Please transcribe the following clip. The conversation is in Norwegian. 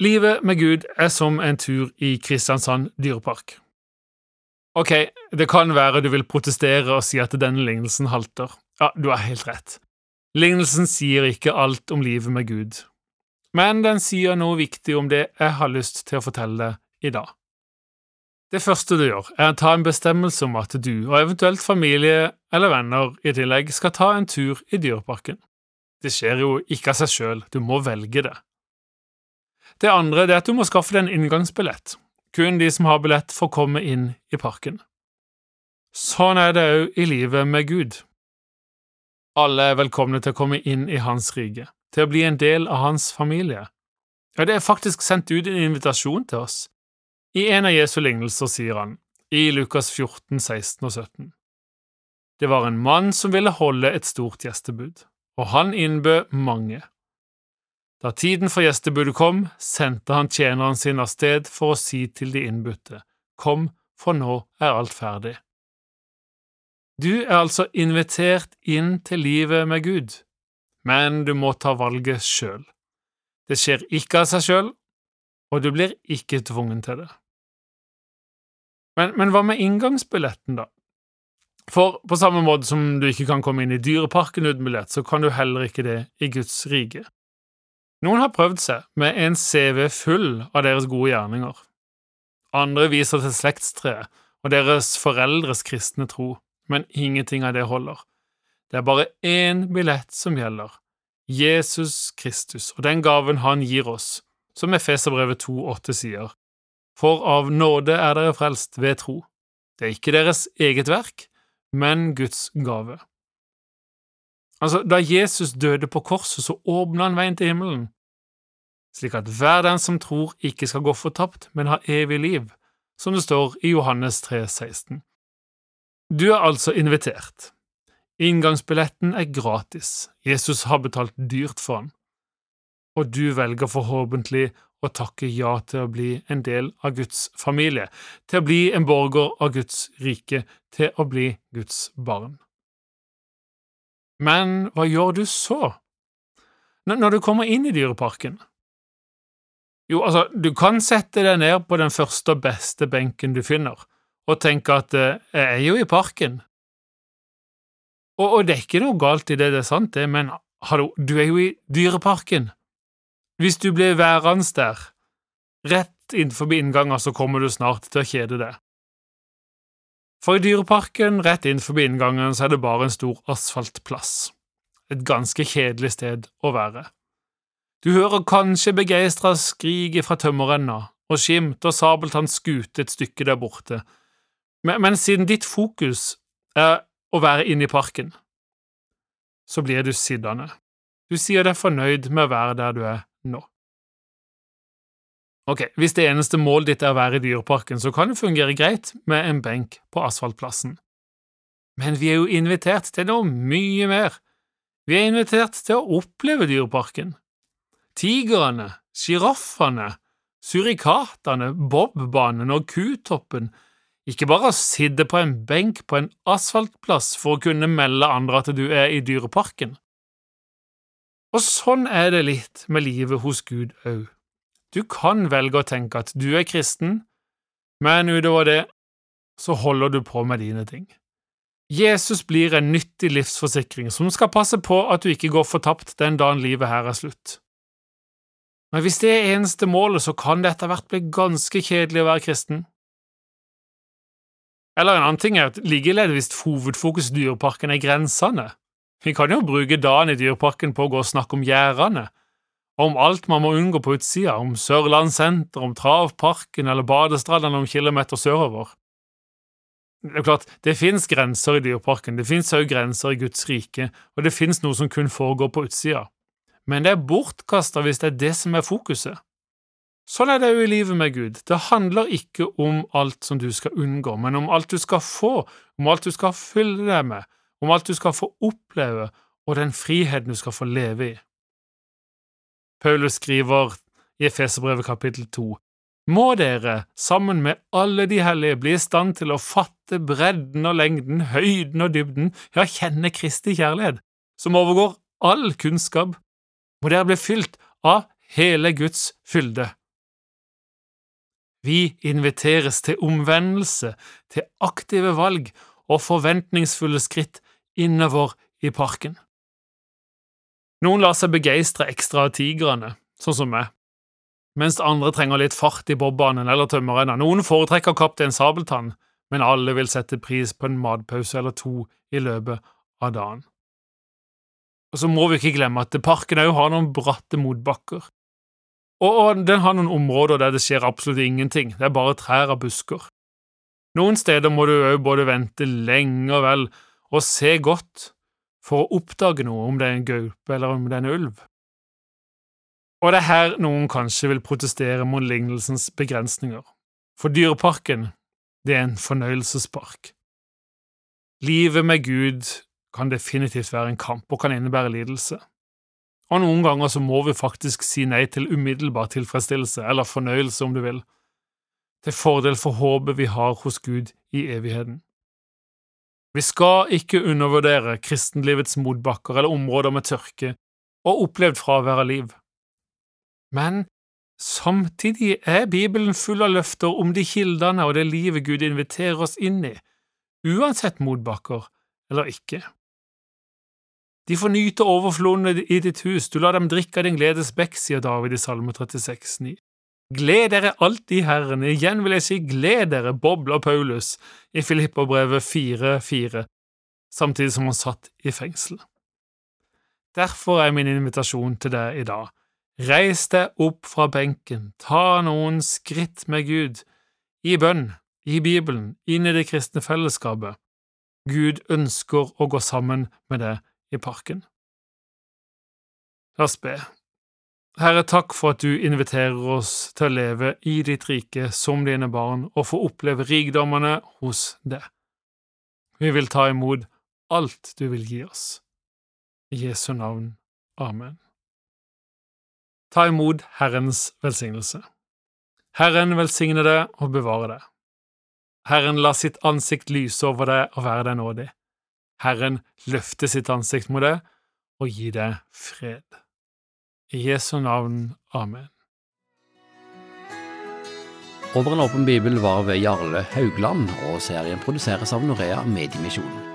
Livet med Gud er som en tur i Kristiansand dyrepark. Ok, det kan være du vil protestere og si at denne lignelsen halter. Ja, du har helt rett. Lignelsen sier ikke alt om livet med Gud, men den sier noe viktig om det jeg har lyst til å fortelle deg i dag. Det første du gjør, er å ta en bestemmelse om at du, og eventuelt familie eller venner i tillegg, skal ta en tur i dyreparken. Det skjer jo ikke av seg sjøl, du må velge det. Det andre er at du må skaffe deg en inngangsbillett. Kun de som har billett, får komme inn i parken. Sånn er det òg i livet med Gud. Alle er velkomne til å komme inn i Hans rike, til å bli en del av Hans familie. Ja, det er faktisk sendt ut en invitasjon til oss. I en av Jesu lignelser sier han, i Lukas 14, 16 og 17. Det var en mann som ville holde et stort gjestebud, og han innbød mange. Da tiden for gjestebudet kom, sendte han tjeneren sin av sted for å si til de innbudte, Kom, for nå er alt ferdig. Du er altså invitert inn til livet med Gud, men du må ta valget sjøl. Det skjer ikke av seg sjøl, og du blir ikke tvungen til det. Men, men hva med inngangsbilletten, da? For på samme måte som du ikke kan komme inn i Dyreparken uten billett, så kan du heller ikke det i Guds rike. Noen har prøvd seg med en CV full av deres gode gjerninger. Andre viser til slektstreet og deres foreldres kristne tro, men ingenting av det holder. Det er bare én billett som gjelder, Jesus Kristus og den gaven han gir oss, som Efeserbrevet 2,8 sier. For av nåde er dere frelst ved tro. Det er ikke deres eget verk, men Guds gave. Altså, da Jesus døde på korset, så åpna han veien til himmelen, slik at hver den som tror, ikke skal gå fortapt, men ha evig liv, som det står i Johannes 3, 16. Du er altså invitert. Inngangsbilletten er gratis, Jesus har betalt dyrt for den, og du velger forhåpentlig å takke ja til å bli en del av Guds familie, til å bli en borger av Guds rike, til å bli Guds barn. Men hva gjør du så? Når du kommer inn i dyreparken? Jo, altså, du kan sette deg ned på den første og beste benken du finner, og tenke at eh, jeg er jo i parken. Og, og, det er ikke noe galt i det, det er sant, det, men hallo, du er jo i dyreparken. Hvis du blir værende der, rett innenfor innganger, så kommer du snart til å kjede deg. For i Dyreparken, rett inn forbi inngangen, så er det bare en stor asfaltplass. Et ganske kjedelig sted å være. Du hører kanskje begeistra skrik fra tømmerrenna og Skimt og Sabeltanns skute et stykke der borte, men, men siden ditt fokus er å være inne i parken, så blir du sittende. Du sier deg fornøyd med å være der du er nå. Ok, Hvis det eneste målet ditt er å være i dyreparken, så kan det fungere greit med en benk på asfaltplassen. Men vi er jo invitert til noe mye mer. Vi er invitert til å oppleve dyreparken. Tigrene, sjiraffene, surikatene, bobbanen og kutoppen, ikke bare å sitte på en benk på en asfaltplass for å kunne melde andre at du er i dyreparken. Og sånn er det litt med livet hos Gud òg. Du kan velge å tenke at du er kristen, men utover det så holder du på med dine ting. Jesus blir en nyttig livsforsikring som skal passe på at du ikke går fortapt den dagen livet her er slutt. Men hvis det er eneste målet, så kan det etter hvert bli ganske kjedelig å være kristen. Eller en annen ting er at ligger hvis hovedfokus i Dyreparken er grensene. Vi kan jo bruke dagen i Dyreparken på å gå og snakke om gjerdene, om alt man må unngå på utsida, om Sørland senter, om Travparken eller badestrandene noen kilometer sørover. Det er klart, det finnes grenser i Dyreparken, det finnes også grenser i Guds rike, og det finnes noe som kun foregår på utsida, men det er bortkasta hvis det er det som er fokuset. Sånn er det jo i livet med Gud, det handler ikke om alt som du skal unngå, men om alt du skal få, om alt du skal fylle deg med, om alt du skal få oppleve, og den friheten du skal få leve i. Paulus skriver i Efeserbrevet kapittel 2, må dere, sammen med alle de hellige, bli i stand til å fatte bredden og lengden, høyden og dybden, ja, kjenne Kristi kjærlighet, som overgår all kunnskap. Må dere bli fylt av hele Guds fylde, Vi inviteres til omvendelse, til aktive valg og forventningsfulle skritt innover i parken. Noen lar seg begeistre ekstra av tigrene, sånn som meg, mens andre trenger litt fart i bobbanen eller tømmerrenna. Noen foretrekker Kaptein Sabeltann, men alle vil sette pris på en matpause eller to i løpet av dagen. Og så må vi ikke glemme at parken òg har noen bratte motbakker. Og den har noen områder der det skjer absolutt ingenting, det er bare trær og busker. Noen steder må du òg både vente lenge og vel og se godt for å oppdage noe, om det er en gaupe eller om det er en ulv. Og det er her noen kanskje vil protestere mot lignelsens begrensninger, for Dyreparken, det er en fornøyelsespark. Livet med Gud kan definitivt være en kamp og kan innebære lidelse. Og noen ganger så må vi faktisk si nei til umiddelbar tilfredsstillelse, eller fornøyelse om du vil, til fordel for håpet vi har hos Gud i evigheten. Vi skal ikke undervurdere kristenlivets motbakker eller områder med tørke og opplevd fravær av liv. Men samtidig er Bibelen full av løfter om de kildene og det livet Gud inviterer oss inn i, uansett motbakker eller ikke. De får nyte overflodene i ditt hus, du lar dem drikke av din gledes bekk, sier David i Salme 36, 9. Gled dere alltid Herren, igjen vil jeg si gled dere, bobler Paulus i Filipperbrevet 4,4, samtidig som han satt i fengsel. Derfor er min invitasjon til deg i dag, reis deg opp fra benken, ta noen skritt med Gud, i bønn, i Bibelen, inn i det kristne fellesskapet. Gud ønsker å gå sammen med deg i parken. La oss be. Herre, takk for at du inviterer oss til å leve i ditt rike som dine barn og få oppleve rikdommene hos deg. Vi vil ta imot alt du vil gi oss. I Jesu navn. Amen. Ta imot Herrens velsignelse. Herren velsigne deg og bevare deg. Herren la sitt ansikt lyse over deg og være deg nådig. Herren løfte sitt ansikt mot deg og gi deg fred. I Jesu navn. Amen. Over en åpen bibel var ved Jarle Haugland, og serien produseres av Norea Mediemisjonen.